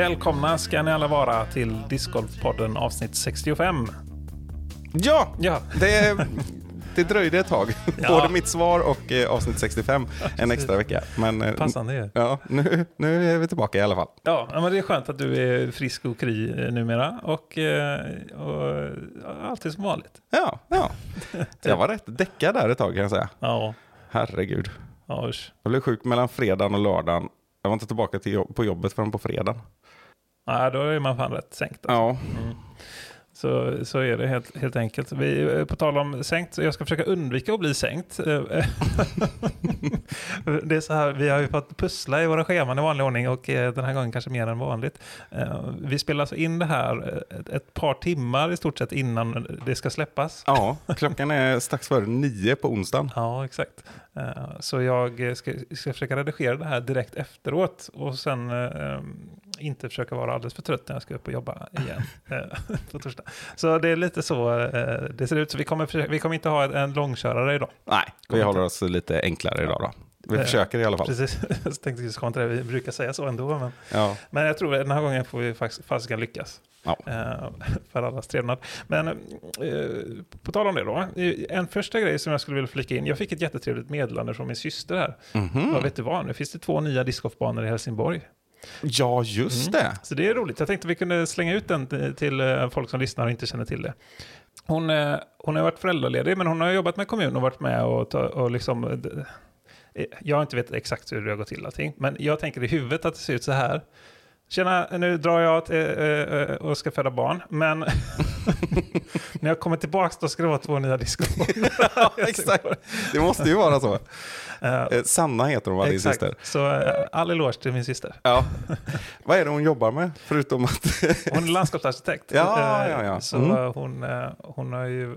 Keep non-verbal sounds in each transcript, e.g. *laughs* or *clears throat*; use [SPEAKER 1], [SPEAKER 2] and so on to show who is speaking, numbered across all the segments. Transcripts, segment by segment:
[SPEAKER 1] Välkomna ska ni alla vara till Discgolfpodden avsnitt 65.
[SPEAKER 2] Ja,
[SPEAKER 1] Ja,
[SPEAKER 2] det, det dröjde ett tag. *laughs*
[SPEAKER 1] Ja.
[SPEAKER 2] Både mitt svar och eh, avsnitt 65, en extra vecka. Men eh,
[SPEAKER 1] passande ju.
[SPEAKER 2] ja, nu, nu är vi tillbaka i alla fall.
[SPEAKER 1] Ja, men det är skönt att du är frisk och kry eh, numera och, och ja, allt är som vanligt.
[SPEAKER 2] Ja, ja. Jag var rätt däckad där ett tag kan jag säga.
[SPEAKER 1] Ja,
[SPEAKER 2] Herregud.
[SPEAKER 1] ja usch.
[SPEAKER 2] Jag blev sjuk mellan fredagen och lördagen. Jag var inte tillbaka till jobb, på jobbet förrän på fredagen.
[SPEAKER 1] Ja, då är man fan rätt sänkt. Alltså.
[SPEAKER 2] Ja,
[SPEAKER 1] Så, så är det helt, helt enkelt. Vi, eh, på tal om sänkt, jag ska försöka undvika att bli sänkt. Eh, *laughs* det är så här, vi har ju fått pussla i våra scheman i vanlig ordning och eh, den här gången kanske mer än vanligt. Eh, Vi spelar alltså in det här eh, ett, par timmar i stort sett innan det ska släppas.
[SPEAKER 2] ja, klockan är strax före nio på onsdagen.
[SPEAKER 1] Ja, exakt. Eh, Så jag ska, ska försöka redigera det här direkt efteråt och sen eh, inte försöka vara alldeles för trött när jag ska upp och jobba igen *laughs* eh, på torsdag. Så det är lite så eh, det ser ut. Så vi kommer, vi kommer inte ha en långkörare idag.
[SPEAKER 2] Nej, vi håller oss lite enklare idag då. Vi
[SPEAKER 1] Eh,
[SPEAKER 2] försöker i alla fall.
[SPEAKER 1] Precis, *laughs* jag tänkte just till det. Vi brukar säga så ändå. Men,
[SPEAKER 2] Ja,
[SPEAKER 1] men jag tror att den här gången får vi faktiskt fasiken lyckas.
[SPEAKER 2] Ja.
[SPEAKER 1] För allas trevnad. Men på tal om det då. En första grej som jag skulle vilja flika in. Jag fick ett jättetrevligt meddelande från min syster här.
[SPEAKER 2] Mhm.
[SPEAKER 1] Ja, vet du vad? Nu finns det två nya discgolfbanor i Helsingborg.
[SPEAKER 2] Ja just
[SPEAKER 1] Mm.
[SPEAKER 2] det.
[SPEAKER 1] Så det är roligt. Jag tänkte vi kunde slänga ut den till- eh, folk som lyssnar och inte känner till det. Hon, eh, hon har varit föräldraledig, men hon har jobbat med kommun och varit med och, ta, och liksom... eh, Jag har inte vet exakt hur det har gått till allting, men jag tänker i huvudet att det ser ut så här. Tjena, nu drar jag till, eh, och ska föda barn, men *laughs* när jag kommer tillbaka då ska det vara två nya discgolfbanor. *laughs*
[SPEAKER 2] Ja, exakt. Det måste ju vara så.
[SPEAKER 1] Eh,
[SPEAKER 2] Eh, Sanna heter hon va, din syster?
[SPEAKER 1] så eh, all eloge till min syster.
[SPEAKER 2] Ja. *laughs* Vad är det hon jobbar med? Förutom att...
[SPEAKER 1] Hon är landskapsarkitekt. *laughs*
[SPEAKER 2] Ja, ja, ja.
[SPEAKER 1] Så
[SPEAKER 2] Mm.
[SPEAKER 1] eh, hon, hon har ju...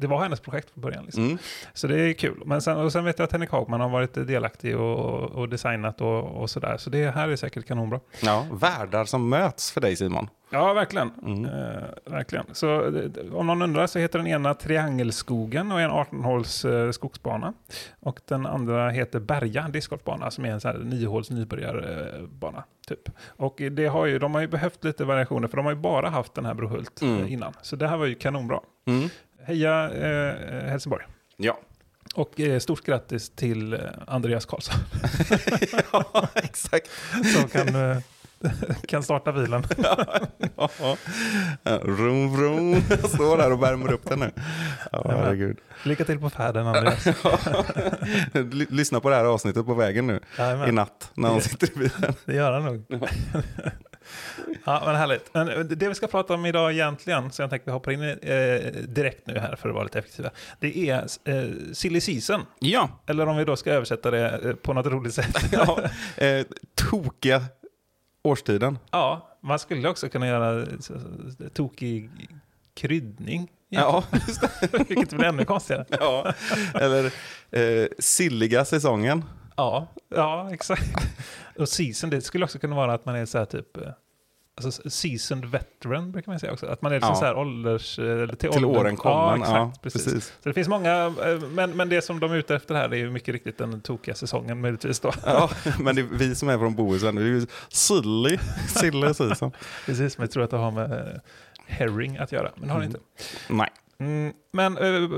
[SPEAKER 1] Det var hennes projekt från början. Liksom.
[SPEAKER 2] Mm.
[SPEAKER 1] Så det är kul. Men sen, och sen vet jag att Henrik Hagman har varit delaktig och, och designat och, och sådär. Så det här är säkert kanonbra.
[SPEAKER 2] Ja, världar som möts för dig Simon.
[SPEAKER 1] Ja, verkligen.
[SPEAKER 2] Mm.
[SPEAKER 1] Eh, verkligen. Så eh, om någon undrar så heter den ena Triangelskogen och är en 18-håls eh, skogsbana. Och den andra heter Berga discgolfbana som är en sån här 9-håls nybörjarbana. Typ. Och det har ju, de har ju behövt lite variationer för de har ju bara haft den här Brohult
[SPEAKER 2] Mm.
[SPEAKER 1] eh, innan. Så det här var ju kanonbra.
[SPEAKER 2] Mm.
[SPEAKER 1] Heja eh, Helsingborg.
[SPEAKER 2] Ja.
[SPEAKER 1] Och eh, stort grattis till eh, Andreas Karlsson *laughs*
[SPEAKER 2] ja, exakt.
[SPEAKER 1] som kan, eh, *laughs* kan starta bilen. *laughs*
[SPEAKER 2] Ja. Ja, Vroom, vroom. Jag står där och värmer upp den nu. Ja, herregud.
[SPEAKER 1] Lycka till på färden Andreas.
[SPEAKER 2] Lyssna på det här avsnittet på vägen nu.
[SPEAKER 1] Jajamän.
[SPEAKER 2] I natt när han sitter i bilen.
[SPEAKER 1] Det gör han nog. Ja, men härligt. Men eh, det vi ska prata om idag egentligen, så jag tänkte vi hoppar in eh, direkt nu här för att vara lite effektiva. Det är eh, silly season.
[SPEAKER 2] Ja.
[SPEAKER 1] Eller om vi då ska översätta det eh, på något roligt sätt. *laughs*
[SPEAKER 2] ja. Eh, tokiga årstiden.
[SPEAKER 1] ja, man skulle också kunna göra så- tokig kryddning.
[SPEAKER 2] Ja, just *laughs* det.
[SPEAKER 1] Vilket blir ännu konstigare.
[SPEAKER 2] Ja. Eller eh, silliga säsongen.
[SPEAKER 1] Ja, ja exakt. Och season, det skulle också kunna vara att man är så här typ... eh, Alltså seasoned veteran brukar man säga också. Att man är liksom
[SPEAKER 2] Ja.
[SPEAKER 1] så här ålders... eh, Eller till,
[SPEAKER 2] Till åren kommen.
[SPEAKER 1] Ja, exakt. precis.
[SPEAKER 2] precis.
[SPEAKER 1] Så det finns många, eh, men, men det som de är ute efter här är ju mycket riktigt den tokiga säsongen möjligtvis då.
[SPEAKER 2] Ja, men det är vi som är från Bohuslän, det är ju silly, silly season. *laughs*
[SPEAKER 1] Precis, men jag tror att det har med herring att göra, men har det
[SPEAKER 2] Mm.
[SPEAKER 1] inte.
[SPEAKER 2] Nej.
[SPEAKER 1] Mm, men eh,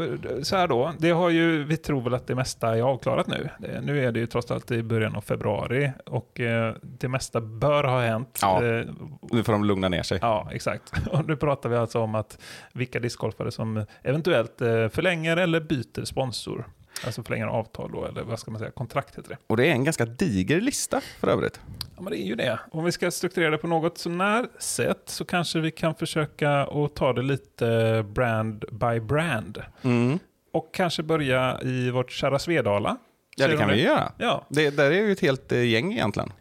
[SPEAKER 1] så här då, det har ju, vi tror väl att det mesta är avklarat nu. Nu är det ju trots allt i början av februari och eh, det mesta bör ha hänt.
[SPEAKER 2] Ja.
[SPEAKER 1] Eh,
[SPEAKER 2] Nu får de lugna ner sig.
[SPEAKER 1] Ja, exakt. *laughs* Och nu pratar vi alltså om att vilka discgolfare som eventuellt förlänger eller byter sponsor. Alltså förlänger avtal då, eller vad ska man säga, kontrakt heter det.
[SPEAKER 2] Och det är en ganska diger lista för övrigt.
[SPEAKER 1] Ja, men det är ju det. Om vi ska strukturera det på något sånär sätt så kanske vi kan försöka att ta det lite brand by brand.
[SPEAKER 2] Mm.
[SPEAKER 1] Och kanske börja i vårt kära Svedala.
[SPEAKER 2] Ja, det kan vi göra.
[SPEAKER 1] Ja,
[SPEAKER 2] Det, där är ju ett helt eh, gäng egentligen.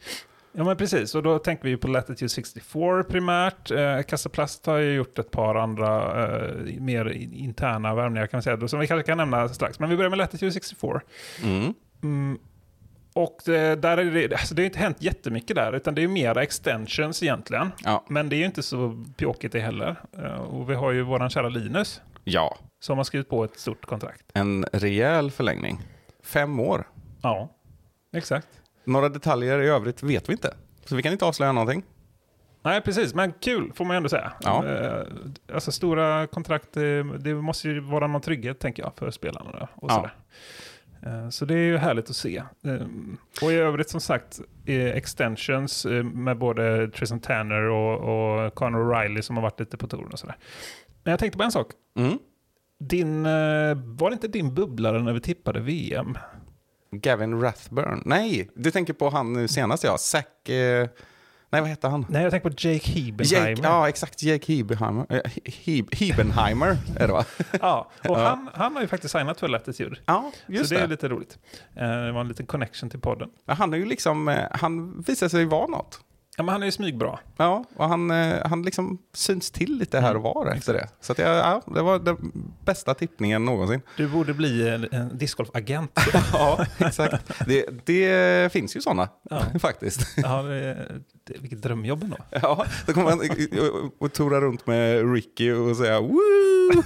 [SPEAKER 1] Ja men precis, och då tänker vi på Latitude 64 primärt. Eh, Kassaplast har ju gjort ett par andra eh, mer in- interna värvningar kan man säga, som vi kanske kan nämna strax. Men vi börjar med Latitude 64.
[SPEAKER 2] Mm.
[SPEAKER 1] Mm. Och det, där är det, alltså det har inte hänt jättemycket där, utan det är mera extensions egentligen.
[SPEAKER 2] Ja.
[SPEAKER 1] Men det är ju inte så pjåkigt det heller. Eh, Och vi har ju våran kära Linus
[SPEAKER 2] ja,
[SPEAKER 1] som har skrivit på ett stort kontrakt.
[SPEAKER 2] en rejäl förlängning. Fem år.
[SPEAKER 1] Ja, exakt.
[SPEAKER 2] Några detaljer i övrigt vet vi inte. Så vi kan inte avslöja någonting.
[SPEAKER 1] Nej, precis. Men kul får man ju ändå säga.
[SPEAKER 2] Ja.
[SPEAKER 1] Eh, Alltså stora kontrakt, eh, det måste ju vara någon trygghet tänker jag för spelarna. Och
[SPEAKER 2] Ja.
[SPEAKER 1] sådär. Eh, Så det är ju härligt att se. Och i övrigt som sagt, extensions med både Tristan Tanner och, och Conor O'Reilly som har varit lite på touren och sådär. Men jag tänkte på en sak.
[SPEAKER 2] Mm.
[SPEAKER 1] Din, var det inte din bubblare när vi tippade VM?
[SPEAKER 2] Gavin Rathburn. Nej, du tänker på han nu senast ja. Zack... Eh, nej, vad hette han?
[SPEAKER 1] Nej, jag tänkte på Jake Hebenheimer.
[SPEAKER 2] Jake, ja, exakt. Jake Hebenheimer. Eh, He- Hebenheimer är det va? *laughs*
[SPEAKER 1] Ja, och
[SPEAKER 2] Ja.
[SPEAKER 1] Han, han har ju faktiskt signat för Latitude.
[SPEAKER 2] Ja, just
[SPEAKER 1] så det,
[SPEAKER 2] det.
[SPEAKER 1] är lite roligt. Eh, Det var en liten connection till podden.
[SPEAKER 2] Ja, Han är ju liksom, eh, han visar sig vara något.
[SPEAKER 1] Ja, men han är ju smygbra.
[SPEAKER 2] Ja, och han, eh, han liksom syns till lite här och var efter det. Så att jag, ja, det var den bästa tippningen någonsin.
[SPEAKER 1] Du borde bli en, en discgolfagent. *laughs*
[SPEAKER 2] Ja, exakt. Det, det finns ju sådana
[SPEAKER 1] Ja. *laughs*
[SPEAKER 2] faktiskt.
[SPEAKER 1] Ja, det, det, vilket drömjobb ändå.
[SPEAKER 2] Ja, då kommer man och, och tora runt med Ricky och säga woo! *laughs*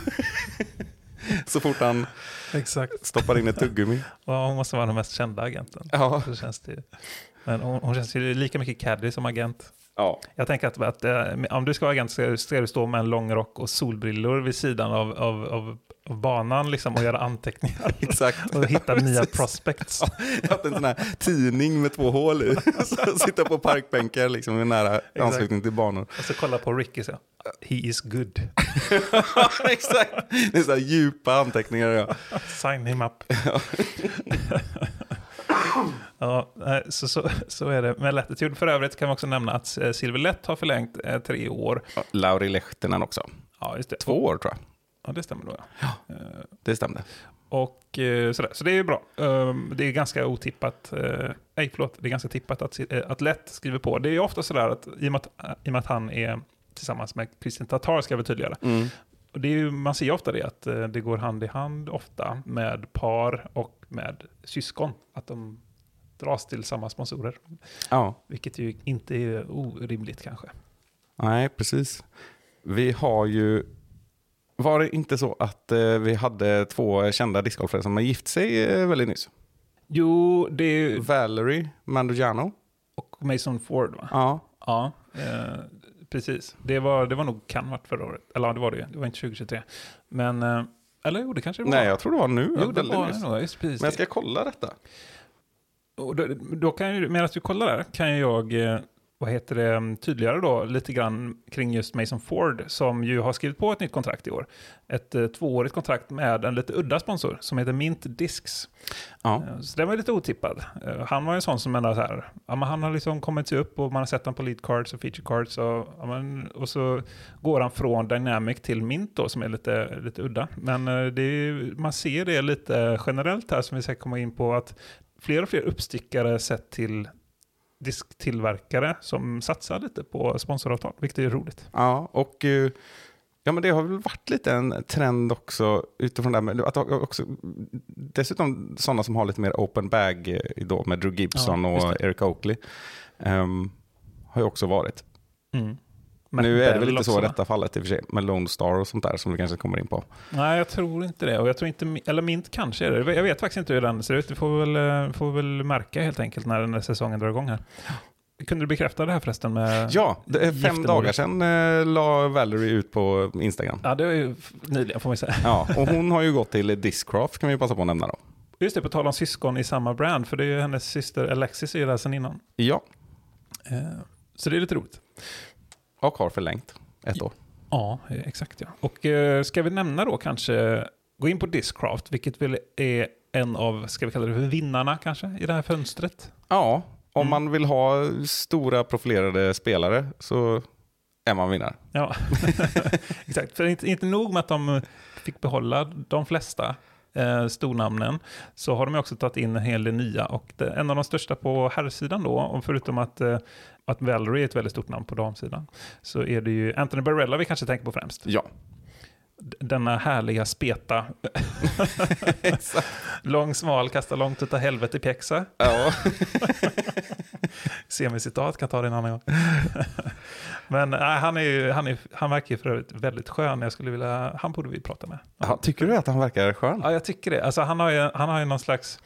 [SPEAKER 2] Så fort han
[SPEAKER 1] Exakt.
[SPEAKER 2] stoppar in ett tuggummi.
[SPEAKER 1] Ja, hon måste vara den mest kända agenten.
[SPEAKER 2] Ja,
[SPEAKER 1] Så känns det ju. Men hon, hon känns ju lika mycket caddy som agent.
[SPEAKER 2] ja.
[SPEAKER 1] Jag tänker att, att eh, om du ska vara agent ska, ska du stå med en lång rock och solbrillor vid sidan av, av, av, av banan liksom, och göra anteckningar. *laughs*
[SPEAKER 2] exakt.
[SPEAKER 1] Och hitta nya prospects.
[SPEAKER 2] Jag har haft en sån här tidning med två hål i. Så Sitta på parkbänkar liksom i nära anslutning till banor.
[SPEAKER 1] Och så kolla på Ricky så. He is good. *laughs*
[SPEAKER 2] exakt. Det är så här djupa anteckningar. Ja.
[SPEAKER 1] Sign him up. Ja, så, så, så är det med Latitude. För övrigt kan vi också nämna att eh, Silver Lätt har förlängt eh, tre år.
[SPEAKER 2] Lauri Lehtinen också.
[SPEAKER 1] Ja, just det.
[SPEAKER 2] Två år tror jag.
[SPEAKER 1] Ja, det stämmer då. Ja. Eh,
[SPEAKER 2] Det stämde.
[SPEAKER 1] Och eh, sådär. Så det är bra. Um, Det är ganska otippat. Nej, förlåt. Det är ganska tippat att, att Lätt skriver på. Det är ju ofta sådär att i och med att, i och med att han är tillsammans med Christian Tatar, ska förtydliga det.
[SPEAKER 2] Mm.
[SPEAKER 1] Och det är ju, man ser ofta det, att det går hand i hand ofta med par och med syskon. Att de dras till samma sponsorer.
[SPEAKER 2] Ja,
[SPEAKER 1] Vilket ju inte är orimligt kanske.
[SPEAKER 2] nej precis. Vi har ju... Var det inte så att eh, vi hade två kända discgolfare som har gift sig eh, väldigt nyss?
[SPEAKER 1] Jo, det är ju...
[SPEAKER 2] Valerie Mandogiano.
[SPEAKER 1] Och Mason Ford va?
[SPEAKER 2] Ja,
[SPEAKER 1] Ja, eh, precis. Det var, det var nog kan varit förra året. Eller ja, det var det ju. Det var inte 2023. Men, eh, eller jo, det kanske det var.
[SPEAKER 2] nej jag tror det var nu.
[SPEAKER 1] Jo, det var det nog. Just precis.
[SPEAKER 2] Men jag ska kolla detta.
[SPEAKER 1] Och då, då kan ju, medan du kollar där kan jag, eh, vad heter det, tydligare då lite grann kring just Mason Ford som ju har skrivit på ett nytt kontrakt i år. Ett eh, tvåårigt kontrakt med en lite udda sponsor som heter Mint Discs.
[SPEAKER 2] Ja.
[SPEAKER 1] Eh, Så den var lite otippad. Eh, Han var en sån som ändå så här, ja, men han har liksom kommit sig upp och man har sett honom på lead cards och feature cards och, ja, men, och så går han från Dynamic till Mint då som är lite, lite udda. Men eh, är, man ser det lite generellt här som vi ska komma in på att fler och fler uppstickare sett till disktillverkare som satsar lite på sponsoravtal, vilket är roligt.
[SPEAKER 2] Ja, och eh, ja, men det har väl varit lite en trend också utifrån det här med att också, dessutom sådana som har lite mer open bag eh, då med Drew Gibson
[SPEAKER 1] Ja,
[SPEAKER 2] och Eric Oakley ehm, har ju också varit.
[SPEAKER 1] Mm.
[SPEAKER 2] Nu är det väl inte så i detta fallet i och för sig med Lone Star och sånt där som vi kanske kommer in på.
[SPEAKER 1] Nej, jag tror inte det. Och jag tror inte, eller Mint kanske är det. Jag vet faktiskt inte hur den ser ut. Det får vi väl, eh, får vi väl märka helt enkelt när den här säsongen drar igång här. Kunde du bekräfta det här förresten med
[SPEAKER 2] Ja, det är fem dagar sedan eh, la Valerie ut på Instagram.
[SPEAKER 1] Ja, det är ju nyligen får man säga.
[SPEAKER 2] Ja, och hon har ju gått till Discraft kan vi passa på att nämna då.
[SPEAKER 1] Just det, på tal om syskon i samma brand, för det är ju hennes syster Alexis är ju där sedan innan.
[SPEAKER 2] Ja,
[SPEAKER 1] Eh, Så det är lite roligt.
[SPEAKER 2] Och har förlängt ett år.
[SPEAKER 1] Ja, exakt ja. Och eh, ska vi nämna då kanske, gå in på Discraft, vilket väl är en av, ska vi kalla det för vinnarna kanske, i det här fönstret.
[SPEAKER 2] Ja, om
[SPEAKER 1] Mm.
[SPEAKER 2] man vill ha stora profilerade spelare så är man vinnare.
[SPEAKER 1] Ja, *laughs* exakt. För inte, inte nog med att de fick behålla de flesta eh, stornamnen, så har de också tagit in en hel del nya. Och det, en av de största på herrsidan då, och förutom att, eh, att Valerie är ett väldigt stort namn på damsidan, så är det ju Anthony Barella vi kanske tänker på främst.
[SPEAKER 2] Ja,
[SPEAKER 1] denna härliga speta. *laughs* Lång, smal, kastar långt utav helvete pjäxa.
[SPEAKER 2] Ja. *laughs*
[SPEAKER 1] Semicitat kan ta det en annan gång. *laughs* Men nej, han, är ju, han, är, han verkar ju för övrigt väldigt skön. Jag skulle vilja, han borde vi prata med.
[SPEAKER 2] Ja, tycker du att han verkar skön?
[SPEAKER 1] Ja, jag tycker det. Alltså, han, har ju, han har ju någon slags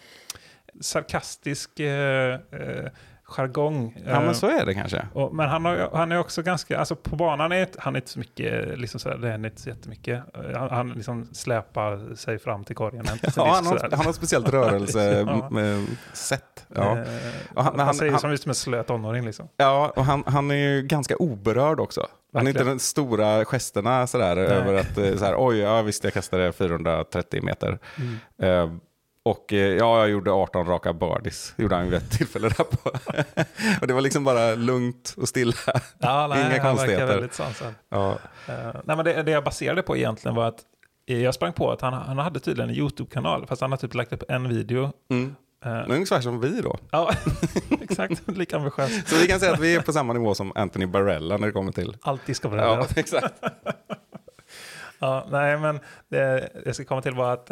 [SPEAKER 1] sarkastisk eh, eh, jargong.
[SPEAKER 2] Ja,
[SPEAKER 1] Eh,
[SPEAKER 2] men så är det kanske.
[SPEAKER 1] och, men han, har, han är också ganska, alltså på banan är han är inte så mycket, liksom sådär, det händer inte så jättemycket. Eh, Han, han liksom släpar sig fram till korgen. en- en *laughs*
[SPEAKER 2] Ja, han, har, han har ett speciellt rörelse *laughs*
[SPEAKER 1] Ja.
[SPEAKER 2] Ja.
[SPEAKER 1] Eh,
[SPEAKER 2] han-
[SPEAKER 1] han,
[SPEAKER 2] han-
[SPEAKER 1] säger
[SPEAKER 2] han-
[SPEAKER 1] som en slö tonåring liksom.
[SPEAKER 2] Ja, och han, han är ju ganska oberörd också. Han är inte den stora gesterna sådär över att eh, så här, oj, ja, visst jag kastade 430 meter. Eh, och eh, ja, jag gjorde 18 raka birdies, gjorde han vid ett tillfälle där på. *laughs* och det var liksom bara lugnt och stilla.
[SPEAKER 1] Ja, nej,
[SPEAKER 2] Inga
[SPEAKER 1] han
[SPEAKER 2] konstigheter.
[SPEAKER 1] verkar väldigt sansad.
[SPEAKER 2] Ja,
[SPEAKER 1] Eh, nej, men det, det jag baserade på egentligen var att eh, jag sprang på att han, han hade tydligen en YouTube-kanal, fast han har typ lagt upp en video.
[SPEAKER 2] mm.
[SPEAKER 1] Eh,
[SPEAKER 2] Ungefär som vi då.
[SPEAKER 1] ja, *laughs* exakt, lika ambitiös.
[SPEAKER 2] Så vi kan säga att vi är på samma nivå som Anthony Barella när det kommer till...
[SPEAKER 1] Alltid ska vara
[SPEAKER 2] Ja, *laughs* exakt.
[SPEAKER 1] ja, Nej, men det jag ska komma till var att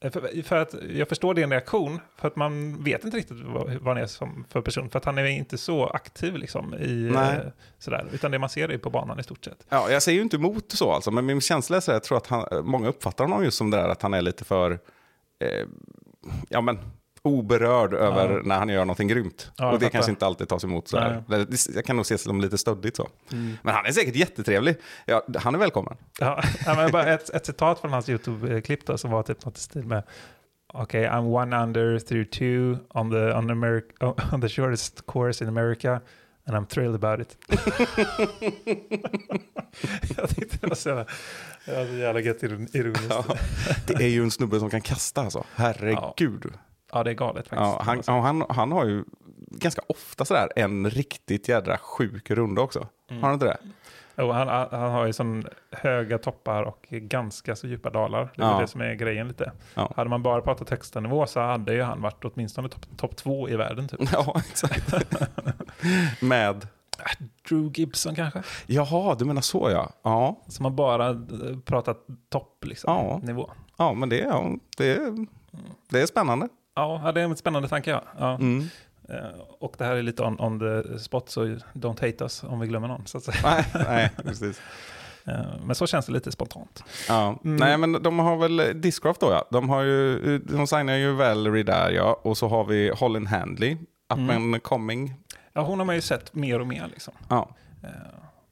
[SPEAKER 1] för, för att jag förstår din reaktion, för att man vet inte riktigt vad, vad han är som för person, för att han är inte så aktiv liksom i eh,
[SPEAKER 2] Nej.
[SPEAKER 1] sådär, utan det man ser är på banan i stort sett.
[SPEAKER 2] Ja, jag säger ju inte emot så alltså, men min känsla är så här, jag tror att han, många uppfattar honom just som det där att han är lite för eh, ja, men, oberörd över
[SPEAKER 1] Ja.
[SPEAKER 2] när han gör någonting grymt.
[SPEAKER 1] Ja,
[SPEAKER 2] och det kanske inte alltid tas emot så här.
[SPEAKER 1] Nej.
[SPEAKER 2] Jag kan nog se det som lite stöddigt så.
[SPEAKER 1] Mm.
[SPEAKER 2] Men han är säkert jättetrevlig. Ja, han är välkommen.
[SPEAKER 1] Ja, *laughs* ja, men bara ett, ett citat från hans YouTube-klipp då, som var typ något i stil med Okej, I'm one under through two on the, on, Ameri- *laughs* on the shortest course in America and I'm thrilled about it. *laughs* jag tyckte det var så jävla, det var så jävla gött iron- ironiskt.
[SPEAKER 2] Ja,
[SPEAKER 1] Ja.
[SPEAKER 2] det är ju en snubbe som kan kasta alltså. Herregud.
[SPEAKER 1] Det är galet faktiskt.
[SPEAKER 2] Ja, han, ja, han, han har ju ganska ofta sådär en riktigt jädra sjuk runda också.
[SPEAKER 1] Mm.
[SPEAKER 2] Har han inte det?
[SPEAKER 1] Jo, han, han har ju sån höga toppar och ganska så djupa dalar. Det är
[SPEAKER 2] Ja.
[SPEAKER 1] det som är grejen lite.
[SPEAKER 2] Ja.
[SPEAKER 1] Hade man bara pratat högsta nivå så hade ju han varit åtminstone topp top två i världen. Typ. *laughs*
[SPEAKER 2] Ja, exakt. *laughs* Med...
[SPEAKER 1] Drew Gibson kanske?
[SPEAKER 2] Jaha, du menar så ja. Ja,
[SPEAKER 1] Som har bara eh, pratat topp liksom,
[SPEAKER 2] Ja.
[SPEAKER 1] nivå.
[SPEAKER 2] ja men det, ja, det, är, det är spännande.
[SPEAKER 1] Ja, det är en spännande tanke. Ja. Ja.
[SPEAKER 2] Mm.
[SPEAKER 1] Eh, Och det här är lite on, on the spot, så don't hate us om vi glömmer någon. Så.
[SPEAKER 2] Nej, nej, precis. *laughs*
[SPEAKER 1] Eh, Men så känns det lite spontant.
[SPEAKER 2] Ja.
[SPEAKER 1] Mm.
[SPEAKER 2] Nej, men de har väl Discraft då ja. De, har ju, de signar ju Valerie där ja. Och så har vi Holland Handley, Up
[SPEAKER 1] Mm.
[SPEAKER 2] and Coming.
[SPEAKER 1] Ja, hon har man ju sett mer och mer. Liksom.
[SPEAKER 2] Ja.
[SPEAKER 1] Eh,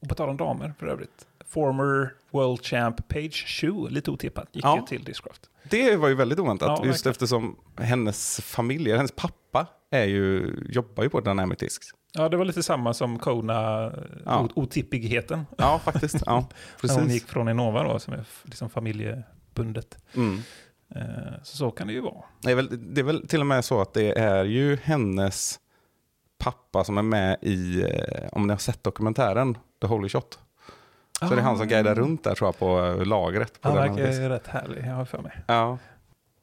[SPEAKER 1] Och på tal om damer för övrigt. Former World Champ Page Shoe, lite otippat, gick
[SPEAKER 2] Ja.
[SPEAKER 1] ju till Discraft.
[SPEAKER 2] Det var ju väldigt oväntat,
[SPEAKER 1] Ja,
[SPEAKER 2] just
[SPEAKER 1] verkligen.
[SPEAKER 2] eftersom hennes familj, hennes pappa, är ju, jobbar ju på Dynamic Discs.
[SPEAKER 1] Ja, det var lite samma som Kona,
[SPEAKER 2] Ja.
[SPEAKER 1] otippigheten.
[SPEAKER 2] Ja, faktiskt. Ja, *laughs*
[SPEAKER 1] När hon
[SPEAKER 2] precis.
[SPEAKER 1] gick från Innova då, som är liksom familjebundet.
[SPEAKER 2] Mm.
[SPEAKER 1] Eh, Så så kan det ju vara.
[SPEAKER 2] Det, är väl, det är väl till och med så att det är ju hennes pappa som är med i, eh, om ni har sett dokumentären, The Holy Shot. Så det är han som guidar runt där tror jag på eh, lagret. På
[SPEAKER 1] Han verkar ju rätt härlig, jag har för mig.
[SPEAKER 2] Ja,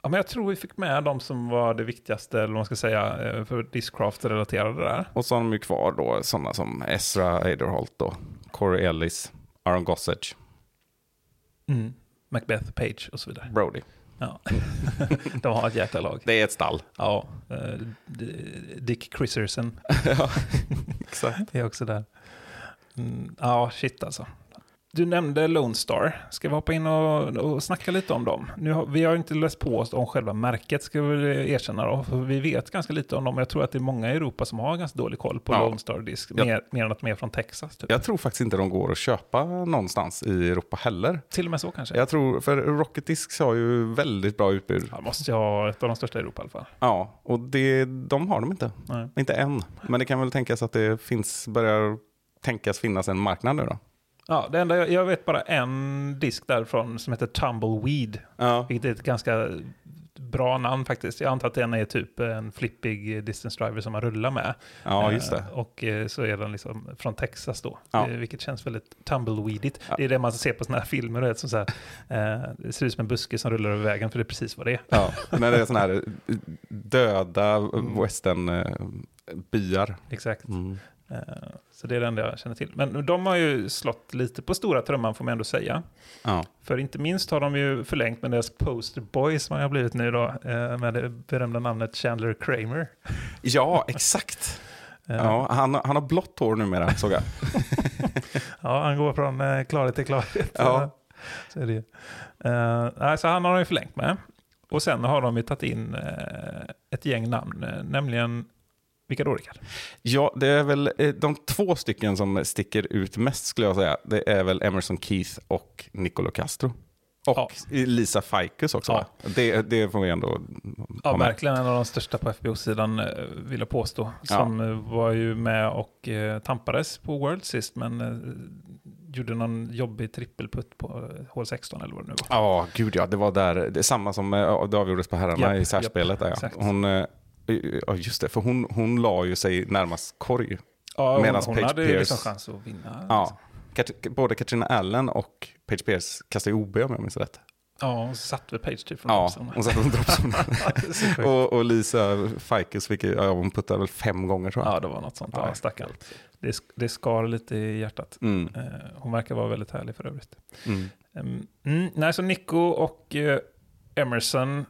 [SPEAKER 1] Ja, men jag tror vi fick med de som var det viktigaste, eller vad man ska säga, eh, för Discraft-relaterade där.
[SPEAKER 2] och så har de ju kvar då sådana som Ezra Aderholt då, Corey Ellis, Aaron Gossage,
[SPEAKER 1] Mm. Macbeth Page och så vidare.
[SPEAKER 2] Brody.
[SPEAKER 1] Ja. *laughs* de har ett jäkla lag.
[SPEAKER 2] Det är ett stall.
[SPEAKER 1] Ja, eh, Dick Christerson *laughs*
[SPEAKER 2] ja, exakt.
[SPEAKER 1] är också där. Mm, ja, shit alltså. Du nämnde Lone Star. Ska vi hoppa in och, och snacka lite om dem? Nu har, vi har inte läst på oss om själva märket, ska vi erkänna då. För vi vet ganska lite om dem. Jag tror att det är många i Europa som har ganska dålig koll på
[SPEAKER 2] Ja.
[SPEAKER 1] Lone Star Disk.
[SPEAKER 2] Ja.
[SPEAKER 1] Mer, mer än att de är från Texas. Typ.
[SPEAKER 2] Jag tror faktiskt inte de går att köpa någonstans i Europa heller.
[SPEAKER 1] Till och med så kanske.
[SPEAKER 2] Jag tror, för Rocket Discs har ju väldigt bra utbud.
[SPEAKER 1] Ja, måste jag ha ett av de största i Europa i alla fall.
[SPEAKER 2] Ja, och det, de har de inte.
[SPEAKER 1] Nej.
[SPEAKER 2] Inte än. Men det kan väl tänkas att det finns, börjar tänkas finnas en marknad nu då.
[SPEAKER 1] Ja, det enda, jag- jag vet bara en disk därifrån som heter Tumbleweed.
[SPEAKER 2] Ja,
[SPEAKER 1] Vilket är ett ganska bra namn faktiskt. Jag antar att den är typ en flippig distance driver som man rullar med.
[SPEAKER 2] ja just det.
[SPEAKER 1] Eh, Och eh, så är den liksom från Texas då.
[SPEAKER 2] Ja.
[SPEAKER 1] Eh, Vilket känns väldigt tumbleweedigt.
[SPEAKER 2] Ja.
[SPEAKER 1] Det är det man ser på sådana här filmer. Vet, som så här, eh, det ser ut som en buske som rullar över vägen för det är precis vad det är.
[SPEAKER 2] Ja, när det är sådana här döda westernbyar.
[SPEAKER 1] Exakt.
[SPEAKER 2] Mm.
[SPEAKER 1] Så det är det enda jag känner till. Men de har ju slått lite på stora trumman får man ändå säga.
[SPEAKER 2] Ja.
[SPEAKER 1] För inte minst har de ju förlängt med deras poster boy som har blivit nu då, eh, med det berömda namnet Chandler Kramer.
[SPEAKER 2] ja, exakt. *laughs*
[SPEAKER 1] Eh,
[SPEAKER 2] Ja, han, han har blått hår numera, såg jag. *laughs*
[SPEAKER 1] Ja, han går från eh, klarhet till klarhet.
[SPEAKER 2] Ja. *laughs*
[SPEAKER 1] Så, är det. nej, så han har de ju förlängt med. Och sen har de ju tagit in ett gäng namn, nämligen, vilka då Rickard?
[SPEAKER 2] Ja, det är väl eh, de två stycken som sticker ut mest skulle jag säga. Det är väl Emerson Keith och Nicolo Castro. Och
[SPEAKER 1] Ja.
[SPEAKER 2] Lisa Faikus också.
[SPEAKER 1] Ja.
[SPEAKER 2] Det, det får vi ändå
[SPEAKER 1] Ja, verkligen en av de största på FBO-sidan eh, vill jag påstå. Som eh, var ju med och tampades på World sist, men gjorde någon jobbig trippelputt på hål 16 eller vad det nu var.
[SPEAKER 2] Ja, gud ja. Det var där. Det är samma som det avgjordes på herrarna
[SPEAKER 1] Japp,
[SPEAKER 2] i särspelet. Där, ja.
[SPEAKER 1] exakt.
[SPEAKER 2] Hon, ja, just det. För hon, hon la ju sig närmast korg.
[SPEAKER 1] Ja, hon, hon
[SPEAKER 2] Paige
[SPEAKER 1] hade ju
[SPEAKER 2] Pierce-
[SPEAKER 1] liksom chans att vinna.
[SPEAKER 2] Ja. Kat- Både Katrina Allen och Page Pierce kastade OB om jag minns rätt.
[SPEAKER 1] Ja, hon satt väl Page typ från
[SPEAKER 2] Ja, hon satte en droppzon.
[SPEAKER 1] Så *laughs* sjukt.
[SPEAKER 2] och, och Lisa Faikus, fick, ja, hon puttade väl fem gånger tror jag.
[SPEAKER 1] Ja, det var något sånt. Ja,
[SPEAKER 2] Ja.
[SPEAKER 1] stackarn. Det, det skar lite i hjärtat.
[SPEAKER 2] Mm,
[SPEAKER 1] Eh, hon verkar vara väldigt härlig för övrigt.
[SPEAKER 2] mm.
[SPEAKER 1] Mm, nej, så Nico och eh, Emerson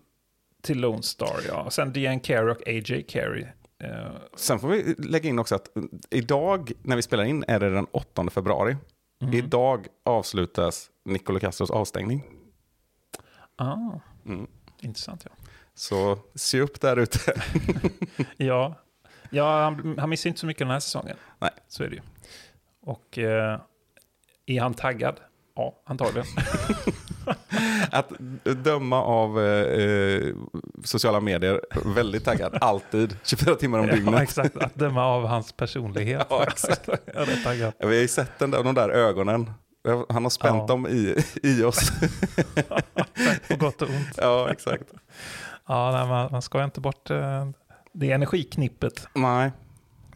[SPEAKER 1] till Lone Star, ja. Sen Dean Carey och AJ Carey. Eh,
[SPEAKER 2] Sen får vi lägga in också att idag när vi spelar in är det den 8 februari.
[SPEAKER 1] mhm.
[SPEAKER 2] Idag avslutas Nicolo Castros avstängning.
[SPEAKER 1] ah,
[SPEAKER 2] Mm.
[SPEAKER 1] intressant, ja.
[SPEAKER 2] Så se upp där ute. *laughs*
[SPEAKER 1] Ja, ja han, han missar inte så mycket den här säsongen.
[SPEAKER 2] Nej.
[SPEAKER 1] Så är det ju. Och eh, är han taggad? Ja, antagligen. *laughs*
[SPEAKER 2] Att döma av eh, eh, sociala medier, väldigt taggad, alltid, 24 timmar om
[SPEAKER 1] ja,
[SPEAKER 2] dygnet.
[SPEAKER 1] exakt. Att döma av hans personlighet. *laughs*
[SPEAKER 2] Ja, exakt.
[SPEAKER 1] Jag är taggad.
[SPEAKER 2] Vi har ju sett den där, de där ögonen. Han har spänt
[SPEAKER 1] Ja.
[SPEAKER 2] dem i, i oss. *laughs*
[SPEAKER 1] På gott och ont.
[SPEAKER 2] ja, exakt.
[SPEAKER 1] Ja, nej, man, man ska inte bort eh, det energiknippet.
[SPEAKER 2] Nej.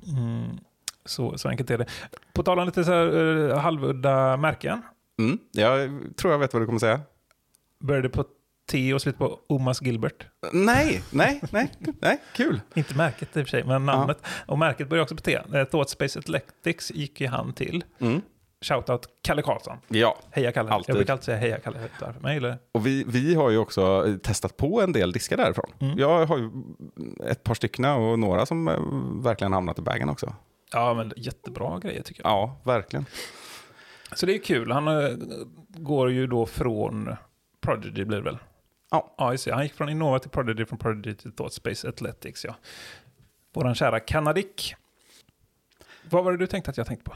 [SPEAKER 1] Mm, så, så enkelt är det. På tal om lite så här, eh, halvudda märken.
[SPEAKER 2] Mm. Jag tror jag vet vad du kommer säga.
[SPEAKER 1] Började på T och slut på Omas Gilbert.
[SPEAKER 2] Nej, nej, nej, nej, kul.
[SPEAKER 1] Inte märket i och för sig, men namnet. Och märket börjar också på T. Eh, Thoughtspace Athletics gick ju han till.
[SPEAKER 2] Mm.
[SPEAKER 1] Shoutout Kalle Karlsson.
[SPEAKER 2] Ja,
[SPEAKER 1] Heja Kalle.
[SPEAKER 2] Alltid.
[SPEAKER 1] Jag brukar alltid säga heja Kalle. Men gillar det.
[SPEAKER 2] och vi, vi har ju också eh, testat på en del diskar därifrån.
[SPEAKER 1] Mm.
[SPEAKER 2] Jag har ju ett par stycken och några som eh, verkligen hamnat i bagen också.
[SPEAKER 1] Ja, men jättebra grejer tycker jag.
[SPEAKER 2] Ja, verkligen.
[SPEAKER 1] Så det är kul. Han går ju då från Prodigy blir det väl?
[SPEAKER 2] Ja.
[SPEAKER 1] Ja, just det. Han gick från Innova till Prodigy, från Prodigy till Thoughtspace Athletics, ja. Våran kära Kanadik. Vad var det du tänkte att jag tänkte på?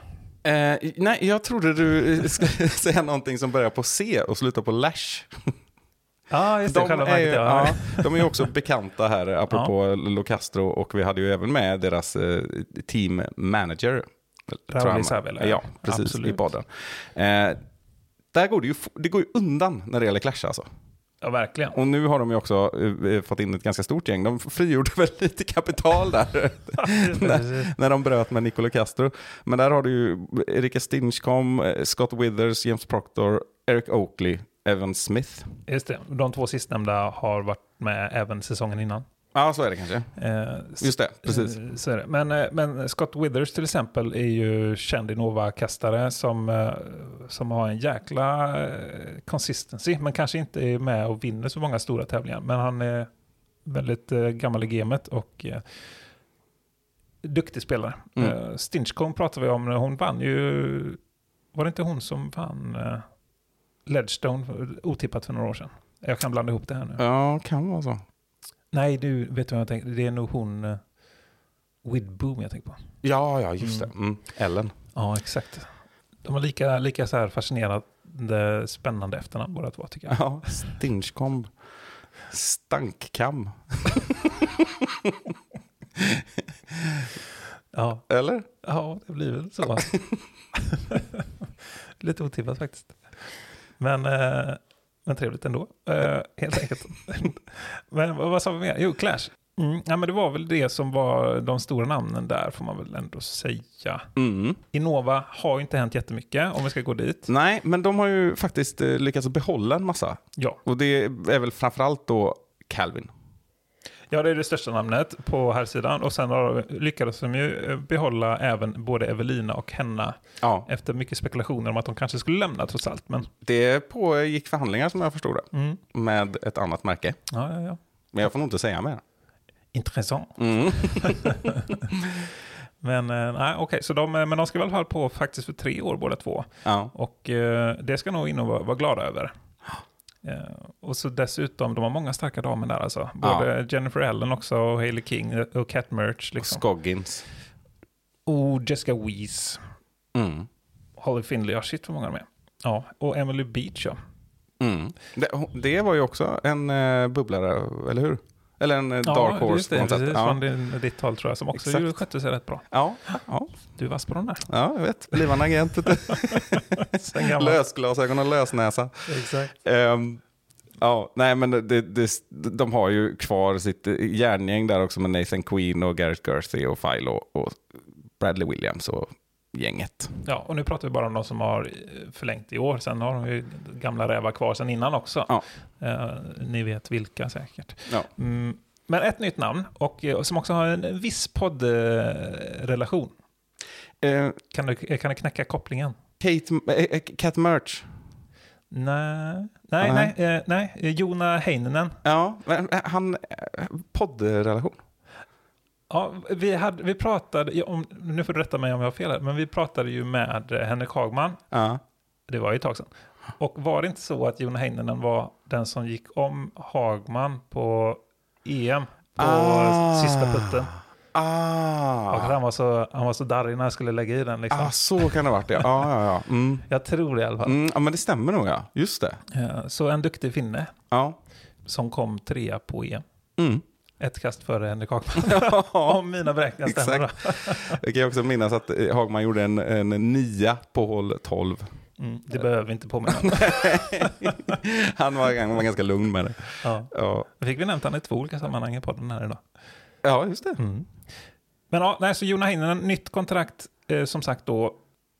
[SPEAKER 2] Eh, nej, jag trodde du eh, skulle *laughs* säga någonting som börjar på C och slutar på Lash.
[SPEAKER 1] Ja, just det.
[SPEAKER 2] De
[SPEAKER 1] själva
[SPEAKER 2] är, ju,
[SPEAKER 1] ja.
[SPEAKER 2] ja, de är ju också bekanta här, *laughs* apropå Locastro. Och vi hade ju även med deras eh, team manager. jag.
[SPEAKER 1] Isabella,
[SPEAKER 2] Ja, precis,
[SPEAKER 1] absolut.
[SPEAKER 2] i podden. Eh, där går det, ju, det går ju undan när det gäller Clash alltså.
[SPEAKER 1] Ja, verkligen.
[SPEAKER 2] Och nu har de ju också eh, fått in ett ganska stort gäng. De frigjorde *laughs* väl lite kapital där *laughs* när, när de bröt med Nicolo Castro. Men där har du ju Erika Stinchcom, eh, Scott Withers, James Proctor, Eric Oakley, Evan Smith.
[SPEAKER 1] Just det. De två sistnämnda har varit med även säsongen innan.
[SPEAKER 2] Ja, så är det kanske.
[SPEAKER 1] Eh,
[SPEAKER 2] Just det, precis.
[SPEAKER 1] Så är det. Men, eh, men Scott Withers till exempel är ju känd Innova-kastare som, eh, som har en jäkla eh, consistency, men kanske inte är med och vinner så många stora tävlingar. Men han är väldigt gammal i gamet och eh, duktig spelare.
[SPEAKER 2] Mm.
[SPEAKER 1] Stinchcombe pratar vi om, hon vann ju, var det inte hon som vann eh, Ledgestone otippat för några år sedan? Jag kan blanda ihop det här nu.
[SPEAKER 2] Ja, kan vara så.
[SPEAKER 1] Nej, du vet vad jag tänkte? Det är nog hon uh, Widboom jag tänker på.
[SPEAKER 2] Ja, ja, just
[SPEAKER 1] Mm.
[SPEAKER 2] det. Mm. Ellen.
[SPEAKER 1] Ja, exakt. De har lika, lika så här fascinerande, spännande efternamn båda två tycker jag.
[SPEAKER 2] Ja, Stinchcomb. Stankkam. *laughs*
[SPEAKER 1] Ja,
[SPEAKER 2] Eller?
[SPEAKER 1] ja det blir väl så. *laughs* *laughs* Lite otippat faktiskt. Men, eh, men trevligt ändå, eh, *laughs* helt enkelt. men vad, vad sa vi mer? Jo, Clash. Mm, ja, men det var väl det som var de stora namnen där, får man väl ändå säga.
[SPEAKER 2] Mm.
[SPEAKER 1] Innova har ju inte hänt jättemycket, om vi ska gå dit.
[SPEAKER 2] Nej, men de har ju faktiskt eh, lyckats behålla en massa.
[SPEAKER 1] Ja,
[SPEAKER 2] Och det är väl framförallt då Calvin.
[SPEAKER 1] Ja, det är det största namnet på här sidan och sen har, lyckades de ju eh, behålla även både Evelina och Henna
[SPEAKER 2] Ja,
[SPEAKER 1] efter mycket spekulationer om att de kanske skulle lämna trots allt. Men,
[SPEAKER 2] det pågick förhandlingar som jag förstod det.
[SPEAKER 1] mm,
[SPEAKER 2] Med ett annat märke.
[SPEAKER 1] ja, ja, ja.
[SPEAKER 2] Men jag får nog inte säga mer.
[SPEAKER 1] Intressant.
[SPEAKER 2] Mm. *laughs*
[SPEAKER 1] Men eh, nej, okej, så de, eh, men de ska i alla fall på faktiskt för tre år båda två.
[SPEAKER 2] Ja.
[SPEAKER 1] Och eh, det ska nog in och vara, vara glada över. Eh, och så dessutom, de har många starka damer där alltså. Både Jennifer Ellen också, och Hailey King och Cat Merch.
[SPEAKER 2] Och
[SPEAKER 1] Liksom.
[SPEAKER 2] Scoggins.
[SPEAKER 1] Och Jessica Weiss,
[SPEAKER 2] Mm.
[SPEAKER 1] Holly Finley, ja shit vad många de är. Ja, och Emily Beach ja.
[SPEAKER 2] Mm. Det, det var ju också en uh, bubblare, eller hur? Eller en
[SPEAKER 1] ja,
[SPEAKER 2] dark horse
[SPEAKER 1] det,
[SPEAKER 2] på något sätt.
[SPEAKER 1] precis,
[SPEAKER 2] Ja.
[SPEAKER 1] från din, ditt håll tror jag, som också
[SPEAKER 2] Exakt.
[SPEAKER 1] skötte sig rätt bra.
[SPEAKER 2] Ja, ja,
[SPEAKER 1] Du är vass på de där.
[SPEAKER 2] ja, jag vet. Blivande agent. *laughs* Lösglasögon och lösnäsa.
[SPEAKER 1] Exakt.
[SPEAKER 2] Ehm, ja, nej men det, det, de har ju kvar sitt eh, järngäng där också med Nathan Queen och Garrett Gerthy och Philo och Bradley Williams och gänget.
[SPEAKER 1] Ja, och nu pratar vi bara om de som har eh, förlängt i år. Sen har de ju gamla rävar kvar sen innan också.
[SPEAKER 2] Ja.
[SPEAKER 1] Eh, ni vet vilka säkert.
[SPEAKER 2] Ja.
[SPEAKER 1] Mm, men ett nytt namn, och, eh, som också har en viss poddrelation.
[SPEAKER 2] Eh,
[SPEAKER 1] Kan du, kan du knäcka kopplingen?
[SPEAKER 2] Kate, eh, eh, Cat Merch.
[SPEAKER 1] Nej, nej,
[SPEAKER 2] Ah,
[SPEAKER 1] nej, eh, nej. Eh, Jona Heininen.
[SPEAKER 2] Ja, eh, han, eh, poddrelation.
[SPEAKER 1] Ja, vi, hade, vi pratade, ja, om, nu får du rätta mig om jag har fel här, men vi pratade ju med eh, Henrik Hagman,
[SPEAKER 2] Ja.
[SPEAKER 1] det var ju ett tag sedan. Och var det inte så att Jona Heininen var den som gick om Hagman på EM på
[SPEAKER 2] Ah.
[SPEAKER 1] sista putten? Och
[SPEAKER 2] Ah.
[SPEAKER 1] han var, så, han var så darrig när han skulle lägga i den. Liksom.
[SPEAKER 2] ah, så kan det ha varit ja. Ja, ja, ja. Mm. *laughs*
[SPEAKER 1] Jag tror det i alla fall.
[SPEAKER 2] Mm, ja, men det stämmer nog ja. Just det.
[SPEAKER 1] Eh, Så en duktig finne
[SPEAKER 2] Ja.
[SPEAKER 1] som kom trea på EM.
[SPEAKER 2] Mm.
[SPEAKER 1] Ett kast före Henrik Hagman. *laughs* *laughs* om mina beräkningar stämmer. *laughs*
[SPEAKER 2] Jag kan också minnas att eh, Hagman gjorde en, en nia på hål 12.
[SPEAKER 1] Mm, det behöver vi inte påminna om.
[SPEAKER 2] Han var, han var ganska lugn med det.
[SPEAKER 1] Ja.
[SPEAKER 2] Ja,
[SPEAKER 1] fick vi nämnt han i två olika sammanhang i podden här idag.
[SPEAKER 2] ja just det.
[SPEAKER 1] Mm. Men ja, nej, så Jona Heinonen, nytt kontrakt, eh, som sagt då,